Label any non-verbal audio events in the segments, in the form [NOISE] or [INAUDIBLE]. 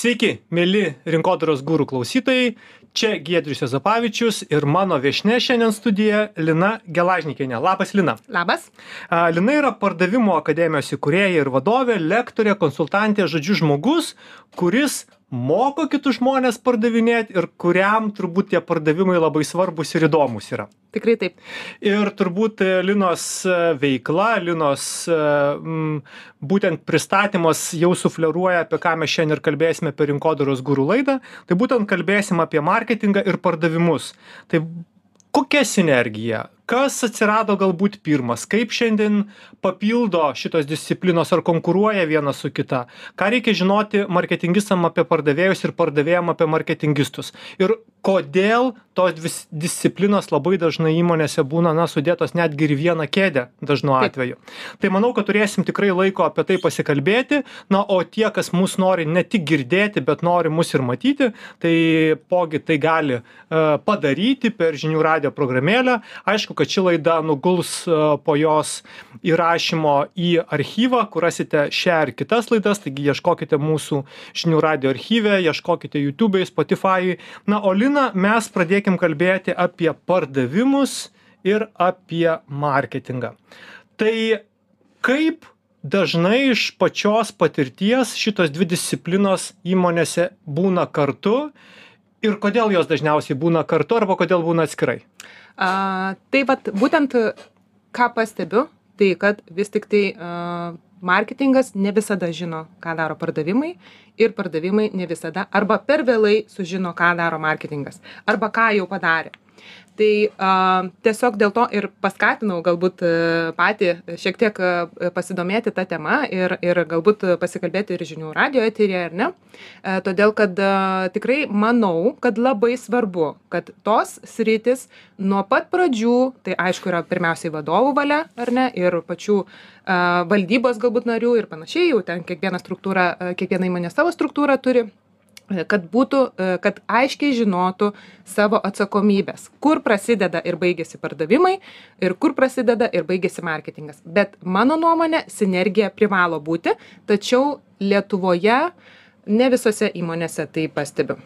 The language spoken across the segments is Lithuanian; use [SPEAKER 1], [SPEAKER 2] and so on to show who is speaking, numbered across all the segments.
[SPEAKER 1] Sveiki, mėly rinkodaros gūrų klausytojai. Čia Giedrius Jozapavičius ir mano viešne šiandien studija Lina Gelažnikinė. Labas, Lina.
[SPEAKER 2] Labas.
[SPEAKER 1] Lina yra pardavimo akademijos įkūrėja ir vadovė, lektorė, konsultantė, žodžiu žmogus, kuris moko kitus žmones pardavinėti ir kuriam turbūt tie pardavimai labai svarbus ir įdomus yra.
[SPEAKER 2] Tikrai taip.
[SPEAKER 1] Ir turbūt e, Linos e, veikla, Linos e, m, būtent pristatymas jau sufleruoja, apie ką mes šiandien ir kalbėsime per rinkodaros gurų laidą. Tai būtent kalbėsim apie marketingą ir pardavimus. Tai kokia sinergija? Kas atsirado galbūt pirmas? Kaip šiandien papildo šitos disciplinos ar konkuruoja viena su kita? Ką reikia žinoti marketingistam apie pardavėjus ir pardavėjam apie marketingistus? Ir kodėl tos dvi disciplinos labai dažnai įmonėse būna, na, sudėtos netgi ir vieną kėdę dažnu atveju. Tai manau, kad turėsim tikrai laiko apie tai pasikalbėti. Na, o tie, kas mus nori ne tik girdėti, bet nori mus ir matyti, tai pogi tai gali uh, padaryti per žinių radio programėlę. Aišku, kad ši laida nuguls uh, po jos įrašymo į archyvą, kur rasite šią ir kitas laidas, taigi ieškokite mūsų žinių radio archyve, ieškokite YouTube, Spotify. Na, o Lina, mes pradėkim kalbėti apie pardavimus ir apie marketingą. Tai kaip dažnai iš pačios patirties šitos dvi disciplinos įmonėse būna kartu ir kodėl jos dažniausiai būna kartu arba kodėl būna atskirai?
[SPEAKER 2] A, tai vat, būtent ką pastebiu, tai kad vis tik tai a, marketingas ne visada žino, ką daro pardavimai ir pardavimai ne visada arba per vėlai sužino, ką daro marketingas arba ką jau padarė tai a, tiesiog dėl to ir paskatinau galbūt a, patį šiek tiek a, pasidomėti tą temą ir, ir galbūt pasikalbėti ir žinių radio eterėje, ar ne? A, todėl, kad a, tikrai manau, kad labai svarbu, kad tos sritis nuo pat pradžių, tai aišku yra pirmiausiai vadovų valia, ar ne, ir pačių a, valdybos galbūt narių ir panašiai, jau ten kiekviena struktūra, a, kiekviena įmonė savo struktūrą turi kad būtų, e, kad aiškiai žinotų savo atsakomybės, kur prasideda ir baigėsi pardavimai ir kur prasideda ir baigėsi marketingas. Bet mano nuomonė, sinergija privalo būti, tačiau Lietuvoje ne visose įmonėse tai pastebiu.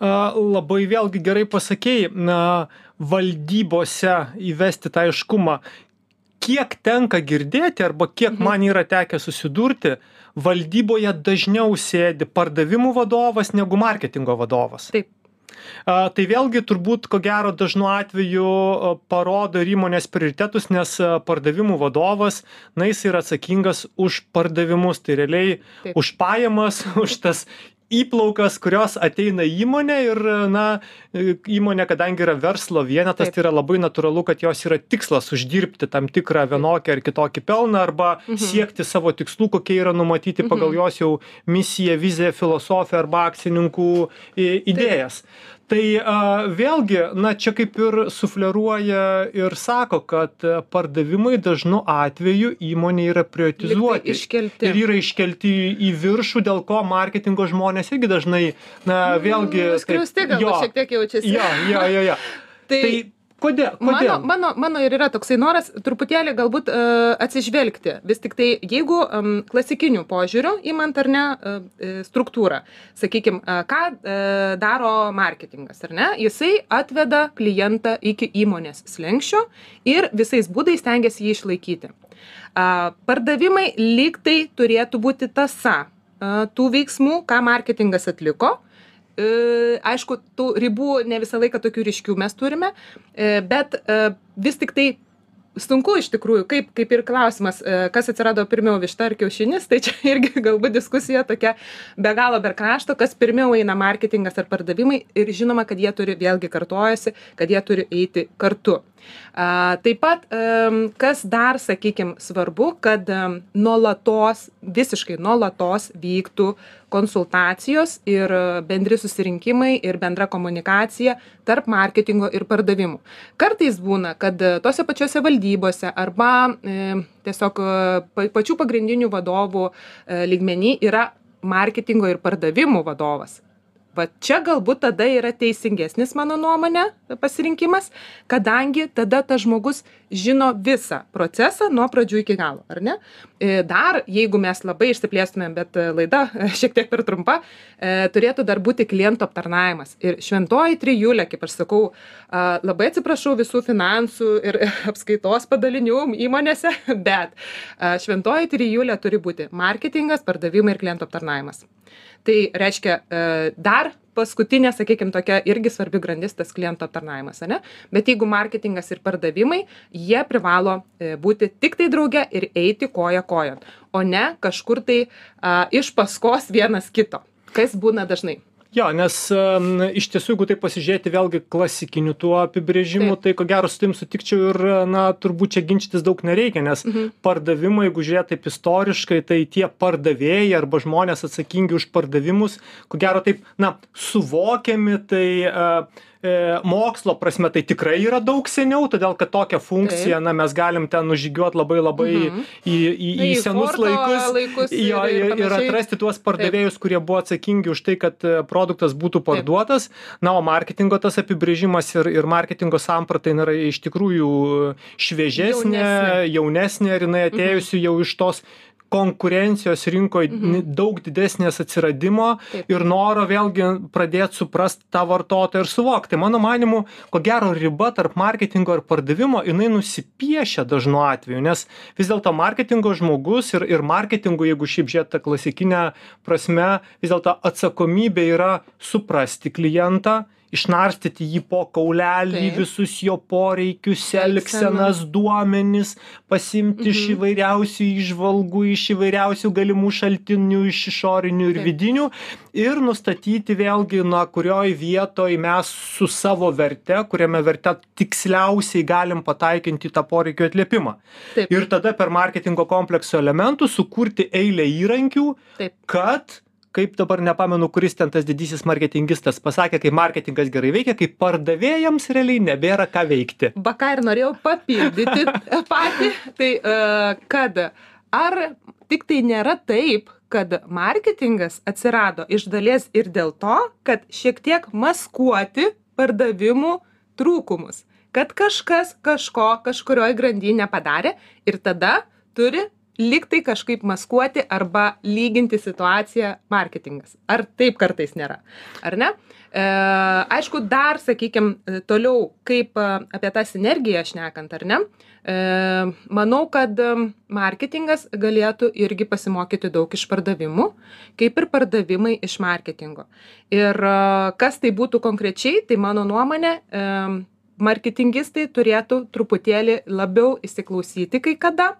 [SPEAKER 1] Labai vėlgi gerai pasakėjai, valdybose įvesti tą aiškumą, kiek tenka girdėti arba kiek mhm. man yra tekę susidurti, valdyboje dažniau sėdi pardavimų vadovas negu marketingo vadovas.
[SPEAKER 2] Taip.
[SPEAKER 1] Tai vėlgi turbūt ko gero dažnu atveju parodo ir įmonės prioritetus, nes pardavimų vadovas, na, jis yra atsakingas už pardavimus, tai realiai Taip. už pajamas, [LAUGHS] už tas įplaukas kurios ateina į įmonę ir na įmonė kadangi yra verslo vienetas tai yra labai natūralu kad jos yra tikslas uždirbti tam tikrą vienokį ar kitokį pelną arba
[SPEAKER 2] Mhm.
[SPEAKER 1] siekti savo tikslų kokie yra numatyti pagal jos jau misiją viziją filosofiją arba akcininkų idėjas tai a, vėlgi na čia kaip ir sufleruoja ir sako kad a, pardavimai dažnu atveju įmonėj yra prioritizuoti
[SPEAKER 2] iškelti.
[SPEAKER 1] ir yra iškelti į viršų dėl ko marketingo žmonės irgi dažnai na vėlgi taip-
[SPEAKER 2] Skriausti gal šiek tiek jaučiasi.
[SPEAKER 1] jo jo jo jo [LAUGHS]
[SPEAKER 2] Tai-
[SPEAKER 1] tai kodėl
[SPEAKER 2] Mano,
[SPEAKER 1] kodėl
[SPEAKER 2] mano, mano ir yra toksai noras truputėlį galbūt uh, atsižvelgti. Vis tik tai, jeigu klasikinių požiūrių įmant ar ne uh, struktūrą, sakykime, uh, ką daro marketingas, ar ne, jisai atveda klientą iki įmonės slengščio ir visais būdais stengiasi jį išlaikyti. Pardavimai lyg tai turėtų būti tasa uh, tų veiksmų, ką marketingas atliko E, aišku, tų ribų ne visą laiką tokių ryškių mes turime, e, bet e, vis tik tai sunku iš tikrųjų, kaip, kaip ir klausimas, e, kas atsirado pirmiau višta ar kiaušinis, tai čia irgi [LAUGHS] galbūt diskusija tokia be galo be krašto, kas pirmiau eina marketingas ar pardavimai ir žinoma, kad jie turi, vėlgi kartojasi, kad jie turi eiti kartu. Taip pat, kas dar, sakykime, svarbu, kad nuolatos, visiškai nuolatos vyktų konsultacijos ir e, bendri susirinkimai ir bendra komunikacija tarp marketingo ir pardavimų. Kartais būna, kad e, tose pačiose valdybose arba e, tiesiog pa- pačių pagrindinių vadovų lygmenį yra marketingo ir pardavimų vadovas. Va čia galbūt tada yra teisingesnis mano nuomonė pasirinkimas, kadangi tada tas žmogus žino visą procesą nuo pradžių iki galo, ar ne? E, dar, jeigu mes labai išsiplėstumėm, bet e, laida [LAUGHS] šiek tiek per trumpa, turėtų dar būti kliento aptarnavimas. Ir šventoji trijulė, kaip aš sakau, labai atsiprašau visų finansų ir [LAUGHS] apskaitos padalinių įmonėse, [LAUGHS] bet šventoji trijulė turi būti marketingas, pardavimai ir kliento aptarnavimas. Tai reiškia, dar paskutinė sakykim tokia irgi svarbi grandis tas kliento aptarnavimas ane? Bet jeigu marketingas ir pardavimai jie privalo e, būti tiktai drauge ir eiti koja kojon o ne kažkur tai a, iš paskos vienas kito. Kas būna dažnai
[SPEAKER 1] jo nes em, iš tiesų jeigu taip pasižiūrėti vėlgi klasikiniu tuo apibrėžimu tai ko gero su tavim sutikčiau ir na turbūt čia ginčytis daug nereikia nes
[SPEAKER 2] Mhm.
[SPEAKER 1] pardavimai jeigu žiūrėt taip istoriškai tai tie pardavėjai arba žmonės atsakingi už pardavimus ko gero taip na suvokiami tai e, mokslo prasme tai tikrai yra daug seniau todėl kad tokią funkciją na mes galim ten nužygiuot labai labai
[SPEAKER 2] Mhm.
[SPEAKER 1] į į į
[SPEAKER 2] Į
[SPEAKER 1] senus
[SPEAKER 2] Fordo
[SPEAKER 1] laikus
[SPEAKER 2] laikus ir-
[SPEAKER 1] jo
[SPEAKER 2] ir
[SPEAKER 1] ir ir atrasti tuos pardavėjus kurie buvo atsakingi už tai kad e, produktas būtų parduotas. Na o marketingo tas apibrėžimas ir ir marketingo samprata yra iš tikrųjų šviežesnė
[SPEAKER 2] Jaunesnė.
[SPEAKER 1] jaunesnė ir jinai atėjusi jau iš tos konkurencijos rinkoj ni- daug didesnės atsiradimo ir noro vėlgi pradėt suprast tą vartotoją ir suvokt. Tai mano manymu ko gero riba tarp marketingo ir pardavimo jinai nusipiešia dažnu atveju nes vis dėlto marketingo žmogus ir ir marketingo jeigu šiaip žiūrėt ta klasikine prasme vis dėlto atsakomybė yra suprasti klientą išnarstyti jį po kaulelį
[SPEAKER 2] Taip.
[SPEAKER 1] visus jo poreikius elgsenas duomenis pasiimti iš
[SPEAKER 2] Mhm.
[SPEAKER 1] įvairiausių įžvalgų iš įvairiausių galimų šaltinių iš išorinių ir
[SPEAKER 2] Taip.
[SPEAKER 1] vidinių ir nustatyti vėlgi na kurioj vietoj mes su savo verte kuriame verte tiksliausiai galim pataikinti tą poreikių atliepimą
[SPEAKER 2] Taip.
[SPEAKER 1] ir tada per marketingo komplekso elementus sukurti eilę įrankių
[SPEAKER 2] Taip.
[SPEAKER 1] kad kaip dabar nepamenu kuris ten tas didysis marketingistas pasakė kaip marketingas gerai veikia kai pardavėjams realiai nebėra ką veikti.
[SPEAKER 2] Va ką ir norėjau papildyti [LAUGHS] patį tai e, kad ar tik tai nėra taip kad marketingas atsirado iš dalies ir dėl to kad šiek tiek maskuoti pardavimų trūkumus kad kažkas kažko kažkurioj grandy nepadarė ir tada turi lyg tai kažkaip maskuoti arba lyginti situaciją marketingas. Ar taip kartais nėra? Ar ne? E, aišku dar sakykim e, toliau kaip e, apie tą sinergiją šnekant ar ne? E, manau kad e, marketingas galėtų irgi pasimokyti daug iš pardavimų kaip ir pardavimai iš marketingo. Ir e, kas tai būtų konkrečiai tai mano nuomone e, marketingistai turėtų truputėlį labiau įsiklausyti kai kada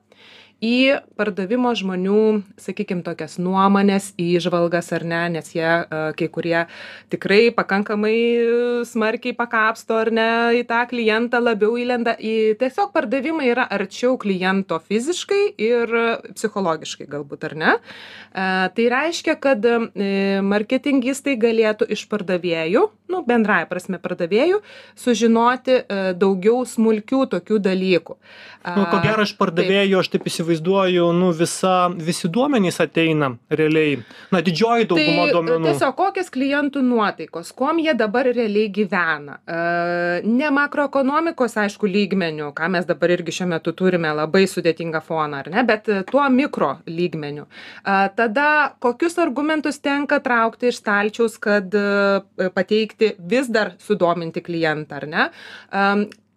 [SPEAKER 2] į pardavimo žmonių sakykim tokias nuomones įžvalgas ar ne nes jie a, kai kurie tikrai pakankamai smarkiai pakapsto ar ne į tą klientą labiau įlenda. Į tiesiog pardavimai yra arčiau kliento fiziškai ir psichologiškai galbūt ar ne? A, tai reiškia kad e, marketingistai galėtų iš pardavėjų nu bendrąja prasme pardavėjų sužinoti e, daugiau smulkių tokių dalykų.
[SPEAKER 1] Nu ko gero iš pardavėjų aš taip įsivaizduoju nu visa visi duomenys ateina realiai. Na didžioji dauguma
[SPEAKER 2] tai
[SPEAKER 1] duomenų.
[SPEAKER 2] tiesiog kokios klientų nuotaikos kuom jie dabar realiai gyvena. E, ne makroekonomikos aišku lygmeniu ką mes dabar irgi šiuo metu turime labai sudėtingą foną ar ne bet e, tuo mikro lygmeniu. A, tada kokius argumentus tenka traukti iš stalčiaus kad e, pateikti vis dar sudominti klientą ar ne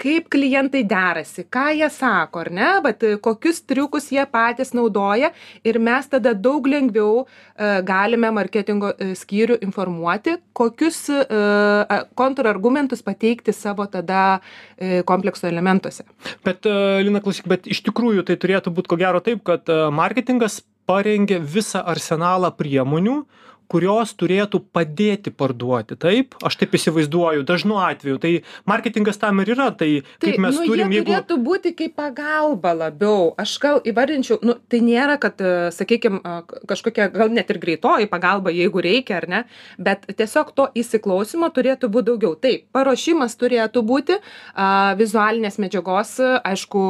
[SPEAKER 2] kaip klientai derasi ką jie sako ar ne? Vat kokius triukus jie patys naudoja ir mes tada daug lengviau e, galime marketingo e, skyrių informuoti kokius e, kontrargumentus pateikti savo tada e, komplekso elementuose.
[SPEAKER 1] Bet e, lina klausyk bet iš tikrųjų tai turėtų būt ko gero taip kad e, marketingas parengė visą arsenalą priemonių kurios turėtų padėti parduoti. Taip aš taip įsivaizduoju dažnu atveju. Tai marketingas tam ir yra tai kaip mes
[SPEAKER 2] nu,
[SPEAKER 1] turim jeigu
[SPEAKER 2] turėtų būti kaip pagalba labiau. Aš gal įvardinčiau nu tai nėra kad e, sakykim k- kažkokia gal net ir greitoji pagalba jeigu reikia ar ne bet tiesiog to įsiklausymo turėtų būt daugiau. Taip paruošimas turėtų būti a, vizualinės medžiagos aišku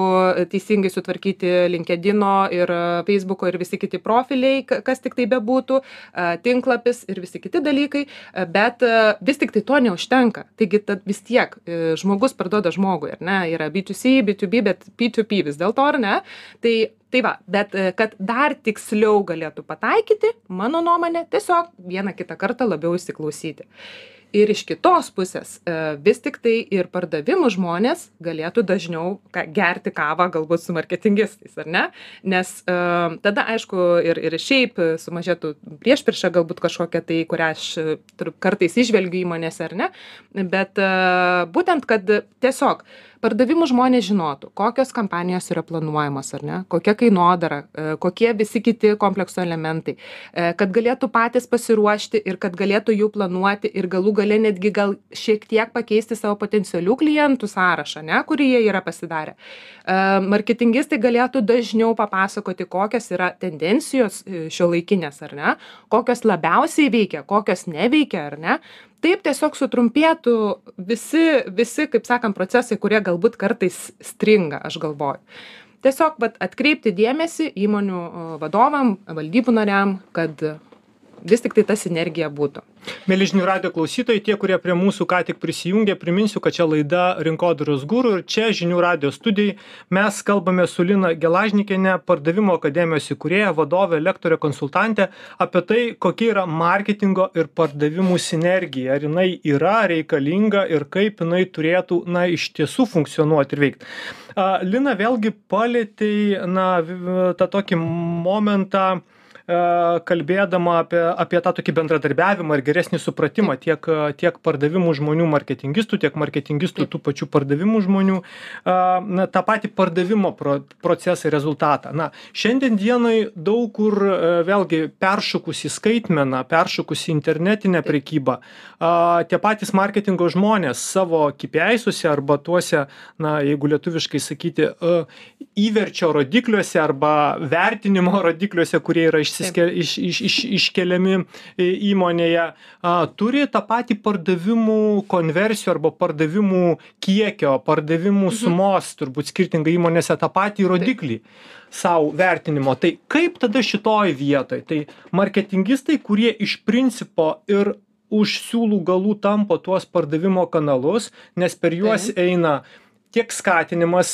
[SPEAKER 2] teisingai sutvarkyti linkedino ir a, feisbuko ir visi kiti profiliai ka- kas tik tai bebūtų a, tinklapis tinklapis ir visi kiti dalykai, bet vis tik tai to neužtenka. Taigi vis tiek žmogus parduoda žmogui, ar ne, yra B2C, B2B, bet P2P vis dėlto, ar ne. Tai tai va bet kad dar tiksliau galėtų pataikyti mano nuomone tiesiog vieną kitą kartą labiau įsiklausyti ir iš kitos pusės e, vis tiktai ir pardavimų žmonės galėtų dažniau gerti kavą galbūt su marketingistais ar ne? Nes e, tada aišku ir ir šiaip sumažėtų priešprieša galbūt kažkokia tai kurią aš kartais įžvelgiu įmonėse ar ne? Bet e, būtent kad tiesiog pardavimų žmonės žinotų kokios kampanijos yra planuojamos ar ne? Kokia kainodara kokie visi kiti komplekso elementai kad galėtų patys pasiruošti ir kad galėtų jau planuoti ir galų gale netgi gal šiek tiek pakeisti savo potencialių klientų sąrašą ane kurį jie yra pasidarę. E, marketingistai galėtų dažniau papasakoti kokios yra tendencijos e, šiuolaikinės ar ne? Kokios labiausiai veikia kokios neveikia ar ne taip tiesiog sutrumpėtų visi visi kaip sakant procesai kurie galbūt kartais stringa aš galvoju. Tiesiog vat atkreipti dėmesį įmonių vadovam valdybų nariam kad vis tiktai ta sinergija būtų.
[SPEAKER 1] Mėly žinių radio klausytojai, tie, kurie prie mūsų ką tik prisijungė, priminsiu, kad čia laida Rinkodaros gūrų ir čia žinių radio studijai mes kalbame su Lina Gelažnikinė, pardavimo akademijos įkūrėja, vadovė, lektorė, konsultantė apie tai, kokia yra marketingo ir pardavimų sinergija, ar jinai yra reikalinga ir kaip jinai turėtų, na, iš tiesų funkcionuoti ir veikti. Lina vėlgi palėtė, na, tą tokį momentą, kalbėdama apie, apie tą tokį bendradarbiavimą ir geresnį supratimą tiek, tiek pardavimų žmonių marketingistų, tiek marketingistų tų pačių pardavimų žmonių, na, tą patį pardavimo pro, procesą ir rezultatą. Na, šiandien dienai daug kur vėlgi peršokus į skaitmeną, peršokus į internetinę prekybą, tie patys marketingo žmonės savo kipiaisuose arba tuose, na, jeigu lietuviškai sakyti, įverčio rodikliuose arba vertinimo rodikliuose, kurie yra iš išsiske, iš, iš, iš, iškeliami įmonėje, a, turi tą patį pardavimų konversijų arba pardavimų kiekio, pardavimų mhm. sumos, turbūt skirtingai įmonėse tą patį rodiklį savo vertinimo. Tai kaip tada šitoj vietoj? Tai marketingistai, kurie iš principo ir už siūlų galų tampo tuos pardavimo kanalus, nes per juos eina tiek skatinimas,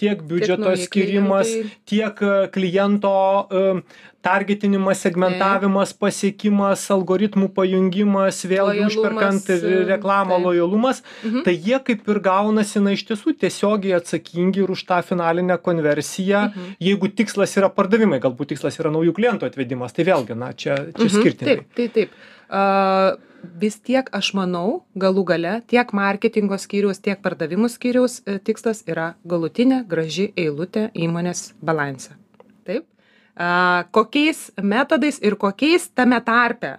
[SPEAKER 1] tiek biudžeto tiek skirimas, klientai. tiek kliento targetinimas, segmentavimas, pasiekimas, algoritmų pajungimas, vėlgi užperkant reklamą, tai. lojalumas, mhm. tai jie kaip ir gaunasi, na iš tiesų tiesiogiai atsakingi ir už tą finalinę konversiją, mhm. jeigu tikslas yra pardavimai, galbūt tikslas yra naujų klientų atvedimas, tai vėlgi, na čia, čia mhm. skirtingai.
[SPEAKER 2] Taip, taip, taip. Uh, vis tiek aš manau, galų gale, tiek marketingo skyriaus, tiek pardavimų skyriaus e, tikslas yra galutinė graži eilutė įmonės balansą. Taip? kokiais metodais ir kokiais tame tarpe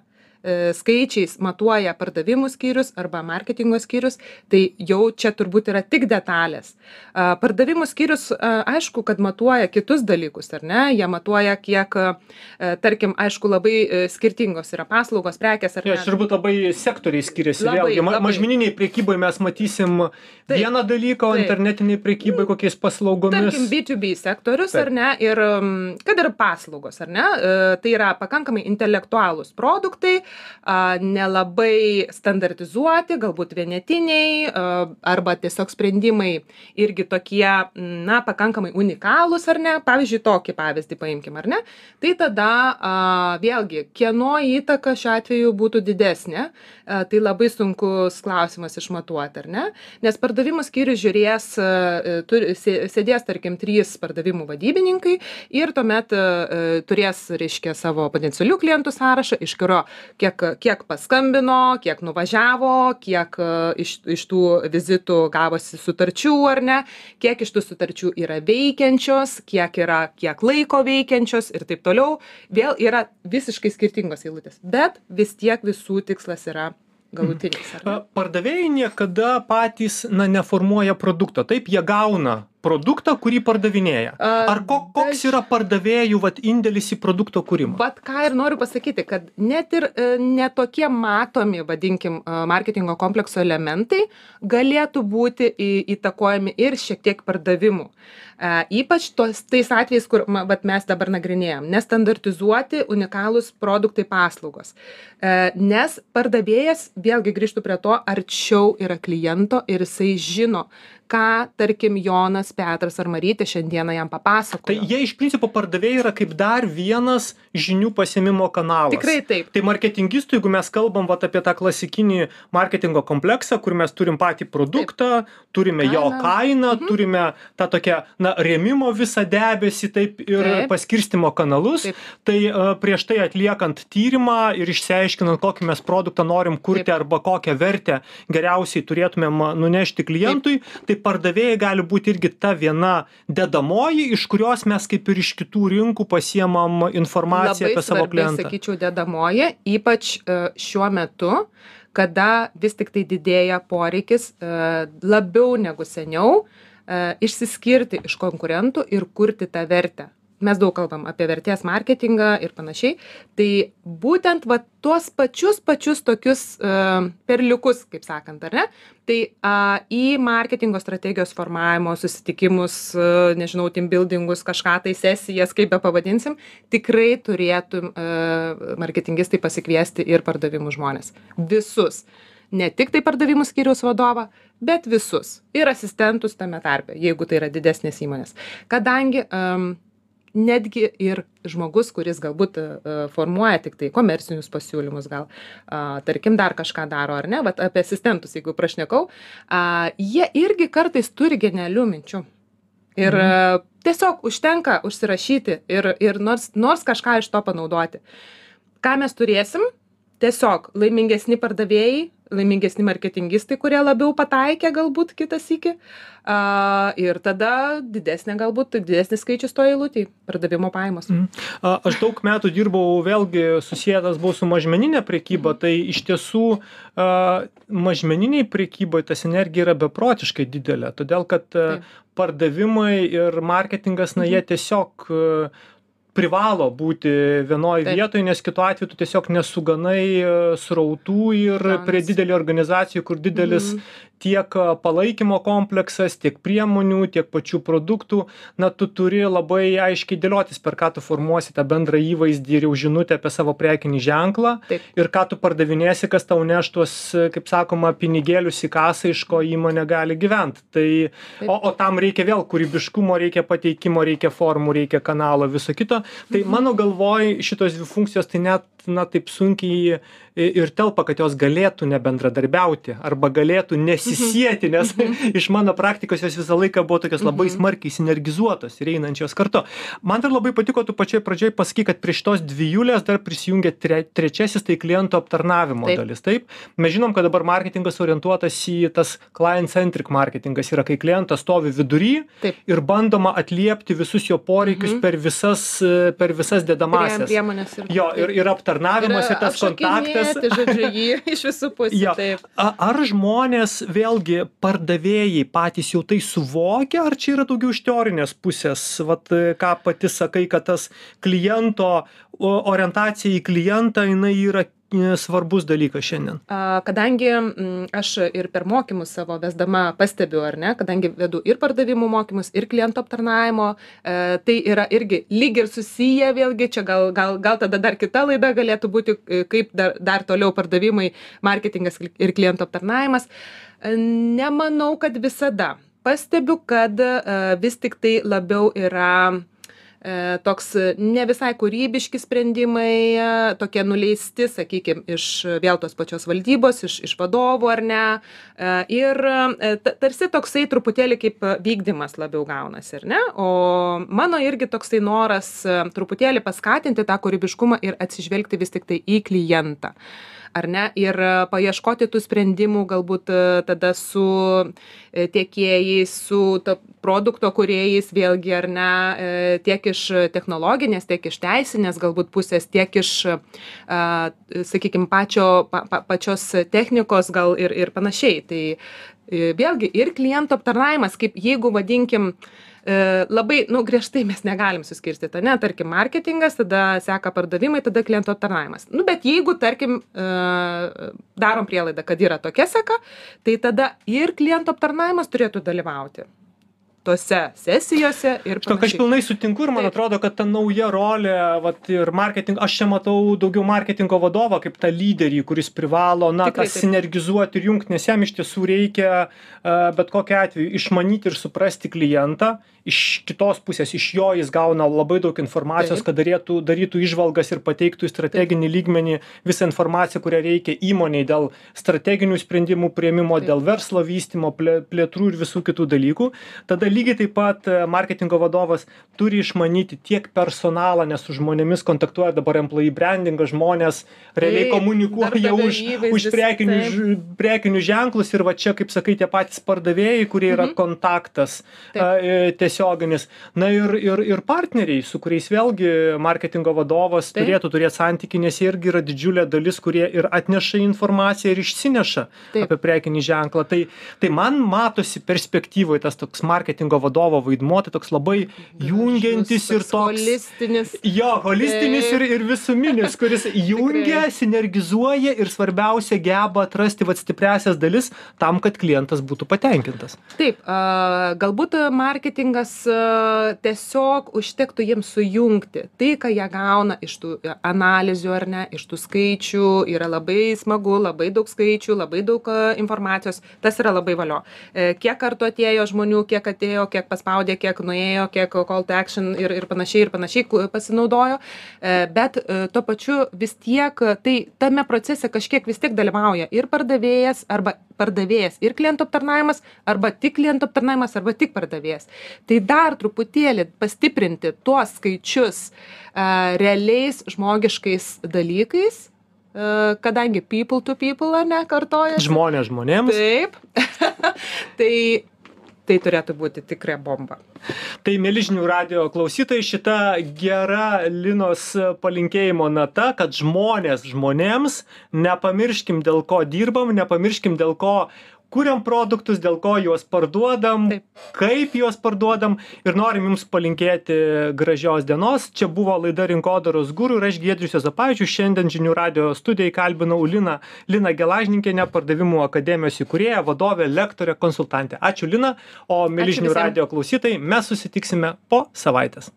[SPEAKER 2] skaičiais matuoja pardavimų skyrius arba marketingo skyrius, tai jau čia turbūt yra tik detalės. Pardavimų skyrius, aišku, kad matuoja kitus dalykus, ar ne? Jie matuoja, kiek, e, tarkim, aišku, labai e, skirtingos yra paslaugos, prekės ar
[SPEAKER 1] ne. Aš turbūt labai sektoriai skiriasi. Labai, Vėlgi, labai. mažmeniniai priekybai mes matysim taip, vieną dalyką, o internetiniai priekybai kokiais paslaugomis.
[SPEAKER 2] Tarkim, B2B sektorius, taip. ar ne? Ir kad ir paslaugos, ar ne? Tai yra pakankamai intelektualūs produktai, nelabai standartizuoti, galbūt vienetiniai arba tiesiog sprendimai irgi tokie, na, pakankamai unikalūs ar ne. Pavyzdžiui, tokį pavyzdį paimkim, ar ne. Tai tada vėlgi, kieno įtaka šiuo atveju būtų didesnė, tai labai sunkus klausimas išmatuoti, ar ne. Nes pardavimų skyrius žiūrės, turi, sėdės, tarkim, trys pardavimų vadybininkai ir tuomet turės, reiškia, savo potencialių klientų sąrašą, iš kurio kiek kiek paskambino kiek nuvažiavo kiek e, iš iš tų vizitų gavosi sutarčių ar ne kiek iš tų sutarčių yra veikiančios kiek yra kiek laiko veikiančios ir taip toliau vėl yra visiškai skirtingos eilutės bet vis tiek visų tikslas yra galutinis.
[SPEAKER 1] Pardavėjai niekada patys na, neformuoja produkto. Taip, jie gauna produktą, kurį pardavinėja. Ar ko, koks yra pardavėjų vat, indėlis į produkto kūrimą?
[SPEAKER 2] Vat ką ir noriu pasakyti, kad net ir e, netokie matomi, vadinkim, e, marketingo komplekso elementai galėtų būti įtakojami ir šiek tiek pardavimų. E, Ypač tos, tais atvejais, kur vat, mes dabar nagrinėjom, nestandartizuoti unikalūs produktai paslaugos. Nes pardavėjas, vėlgi grįžtų prie to, arčiau yra kliento ir jisai žino, ką, tarkim, Jonas, Petras ar Marytė šiandieną jam
[SPEAKER 1] Tai
[SPEAKER 2] papasakojo.
[SPEAKER 1] jie iš principo pardavėjai yra kaip dar vienas žinių pasiemimo kanalas.
[SPEAKER 2] Tikrai taip.
[SPEAKER 1] Tai marketingistų, jeigu mes kalbam vat, apie tą klasikinį marketingo kompleksą, kur mes turim patį produktą, turime jo
[SPEAKER 2] Kainą.
[SPEAKER 1] mhm. turime tą tokią, na, rėmimo visą debesį, taip ir
[SPEAKER 2] Taip.
[SPEAKER 1] paskirstimo kanalus, tai uh, prieš tai atliekant tyrimą ir išsiaiškinant, kokį mes produktą norim kurti arba kokią vertę geriausiai turėtumėm nunešti klientui, tai pardavėjai gali būti irgi ta viena dedamoji, iš kurios mes kaip ir iš kitų rinkų pasiemam informaciją apie savo
[SPEAKER 2] svarbi,
[SPEAKER 1] klientą.
[SPEAKER 2] sakyčiau, dedamoji, ypač e, šiuo metu, kada vis tik tai didėja poreikis e, labiau negu seniau e, išsiskirti iš konkurentų ir kurti tą vertę. Mes daug kalbam apie vertės marketingą ir panašiai. Tai būtent va tuos pačius, pačius tokius uh, perliukus, kaip sakant, ar ne? Tai uh, į marketingo strategijos formavimo susitikimus, uh, nežinau, team buildingus, kažką tai sesijas, kaip be pavadinsim, tikrai turėtų uh, marketingistai pasikviesti ir pardavimų žmonės. Visus. Ne tik tai pardavimų skyriaus vadovą, bet visus. Ir asistentus tame tarpe, jeigu tai yra didesnės įmonės. Kadangi um, netgi ir žmogus, kuris galbūt uh, formuoja tik tai komercinius pasiūlymus, gal, tarkim, dar kažką daro ar ne, bet apie asistentus, jeigu prašnekau, jie irgi kartais turi genialių minčių. Ir mhm. uh, tiesiog užtenka užsirašyti ir, ir nors, nors kažką iš to panaudoti. Ką mes turėsim? Tiesiog laimingesni pardavėjai, laimingesni marketingistai, kurie labiau pataikė galbūt kitas iki. Uh, ir tada didesnė galbūt, didesnis skaičius to eilutį, pardavimo pajamos.
[SPEAKER 1] Mhm. A, Aš daug metų dirbau vėlgi susijęs buvau su mažmeninė priekyba, tai iš tiesų a, mažmeniniai priekyboje tas energija yra beprotiškai didelė, todėl kad a,
[SPEAKER 2] Taip.
[SPEAKER 1] pardavimai ir marketingas, na, jie tiesiog a, privalo būti vienoj vietoj, nes kitu atveju tu tiesiog nesuganai a, srautų ir prie didelio organizacijų, kur didelis
[SPEAKER 2] Mhm.
[SPEAKER 1] Tiek palaikymo kompleksas, tiek priemonių, tiek pačių produktų, na, tu turi labai aiškiai dėliotis, per ką tu formuosi tą bendrą įvaizdį ir jau žinutę apie savo prekinį ženklą. Ir ką tu pardavinėsi, kas tau neš tuos, kaip sakoma, pinigėlius į kasą, iš ko įmonė gali gyventi. Tai, o, o tam reikia vėl kūrybiškumo, reikia pateikimo, reikia formų, reikia kanalo, viso kito. Tai mano galvoj šitos dvi funkcijos tai net, na, taip sunkiai ir telpa, kad jos galėtų nebendradarbiauti arba galėtų nesisieti, nes [LAUGHS] iš mano praktikos jos visą laiką buvo tokios labai smarkiai sinergizuotos ir einančios kartu. Man dar labai patiko, tu pačioj pradžioj pasaky, kad prie šitos dvijulės dar prisijungia tre, trečiasis, tai kliento aptarnavimo
[SPEAKER 2] Taip.
[SPEAKER 1] dalis. Taip, mes žinom, kad dabar marketingas orientuotas į tas client-centric marketingas, yra kai klientas stovi vidury
[SPEAKER 2] Taip.
[SPEAKER 1] ir bandoma atliepti visus jo poreikius per visas, e, per visas dedamasias.
[SPEAKER 2] priemonės ir.
[SPEAKER 1] Jo, ir, ir aptarnavimas, ir tas kontaktas.
[SPEAKER 2] Tai žodžiu, jį [LAUGHS] iš visų pusių.
[SPEAKER 1] Jo.
[SPEAKER 2] Taip.
[SPEAKER 1] Ar žmonės, vėlgi, pardavėjai patys jau tai suvokia, ar čia yra daugiau iš teorinės pusės, vat, ką pati sakai, kad tas kliento orientacija į klientą, jinai yra svarbus dalykas šiandien.
[SPEAKER 2] Kadangi aš ir per mokymus savo vesdama pastebiu, ar ne, kadangi vedu ir pardavimų mokymus, ir kliento aptarnaimo, e, tai yra irgi lyg ir susiję, vėlgi čia gal, gal, gal tada dar kita laida galėtų būti, e, kaip dar, dar toliau pardavimai, marketingas ir kliento aptarnavimas. E, Nemanau, kad visada. Pastebiu, kad vis tik tai labiau yra toks ne visai kūrybiški sprendimai, e, tokie nuleisti, sakykime, iš vėl tos pačios valdybos, iš, iš vadovų ar ne. E, Ir e, ta- tarsi toksai truputėlį kaip vykdymas labiau gaunasi, ar ne? O mano irgi toksai noras e, truputėlį paskatinti tą kūrybiškumą ir atsižvelgti vis tik tai į klientą. Ar ne? Ir e, paieškoti tų sprendimų galbūt e, tada su e, tiekėjais, su to produkto kuriejais, vėlgi ar ne, tiek iš technologinės, tiek iš teisinės galbūt pusės, tiek iš, sakykime, pačio, pa, pa, pačios technikos gal ir, ir panašiai. Tai vėlgi ir klientų aptarnavimas, kaip jeigu vadinkim, e, labai, nu, griežtai mes negalim suskirstyti, ne, tarkim, marketingas, tada seka pardavimai, tada klientų aptarnavimas. Nu, bet jeigu, tarkim, e, darom prielaidą, kad yra tokia seka, tai tada ir klientų aptarnavimas turėtų dalyvauti tose sesijose ir
[SPEAKER 1] Žinok, aš
[SPEAKER 2] panašiai.
[SPEAKER 1] pilnai sutinku ir man
[SPEAKER 2] Taip.
[SPEAKER 1] atrodo, kad ta nauja rolė, vat, ir marketing, aš čia matau daugiau marketingo vadovą kaip tą lyderį, kuris privalo, na,
[SPEAKER 2] Tikrai
[SPEAKER 1] tą sinergizuoti ir jungti, nes jam iš tiesų reikia bet kokiu atveju išmanyti ir suprasti klientą, iš kitos pusės, iš jo jis gauna labai daug informacijos, kad darytų, darytų išvalgas ir pateiktų į strateginį lygmenį visą informaciją, kurią reikia įmoniai dėl strateginių sprendimų prieimimo,
[SPEAKER 2] Taip.
[SPEAKER 1] dėl verslo vystimo, plė- plėtrų ir visų kitų dalykų. Tada lygiai taip pat e, marketingo vadovas turi išmanyti tiek personalą, nes su žmonėmis kontaktuoja dabar employee brandingas, žmonės realiai komunikuoja už, už prekinius, prekinius ženklus ir va čia, kaip sakai, tie patys pardavėjai, kurie yra
[SPEAKER 2] Mhm.
[SPEAKER 1] kontaktas a, e, tiesioginis. Na ir, ir, ir partneriai, su kuriais vėlgi marketingo vadovas turėtų turėti santykių, nes jie irgi yra didžiulė dalis, kurie ir atneša informaciją ir išsineša apie prekinį ženklą. Tai, tai man matosi perspektyvoje tas toks marketingo vadovo vaidmuo, tai toks labai jungiantis ir toks.
[SPEAKER 2] Holistinis.
[SPEAKER 1] Jo, holistinis ir, ir visuminis, [LAUGHS] kuris jungia, sinergizuoja ir svarbiausia geba atrasti vat stipriasias dalis tam, kad klientas būtų patenkintas.
[SPEAKER 2] Taip, a, galbūt marketingas a, tiesiog užtektų jiems sujungti tai, ką jie gauna iš tų analizių ar ne, iš tų skaičių, yra labai smagu, labai daug skaičių, labai daug a, informacijos, tas yra labai valio. E, Kiek kartų atėjo žmonių, kiek atėjo, kiek paspaudė, kiek nuėjo, kiek call to action ir, ir panašiai, ir panašiai pasinaudojo, E, bet e, tuo pačiu vis tiek, e, tai tame procese kažkiek vis tiek dalyvauja ir pardavėjas, arba pardavėjas, ir klientų aptarnavimas, arba tik klientų aptarnavimas, arba tik pardavėjas. Tai dar truputėlį pastiprinti tuos skaičius e, realiais žmogiškais dalykais, e, kadangi people to people, ar ne, kartoja.
[SPEAKER 1] Žmonės žmonėms.
[SPEAKER 2] Taip. [LAUGHS] tai, tai turėtų būti tikra bomba.
[SPEAKER 1] Tai mėlyžinių radio klausytojai šita gera Linos palinkėjimo nata, kad žmonės žmonėms nepamirškim dėl ko dirbam, nepamirškim dėl ko kuriam produktus, dėl ko juos parduodam, kaip juos parduodam ir norim jums palinkėti gražios dienos. Čia buvo laida Rinkodaros gurų ir aš Giedrius Jozapavičius. Šiandien žinių radio studijai kalbinau Liną, Liną Gelažninkienę, pardavimų akademijos įkūrėją, vadovę, lektorę, konsultantę. Ačiū Lina, o mėlyžinių
[SPEAKER 2] visiem.
[SPEAKER 1] radio klausytojai, mes susitiksime po savaitės.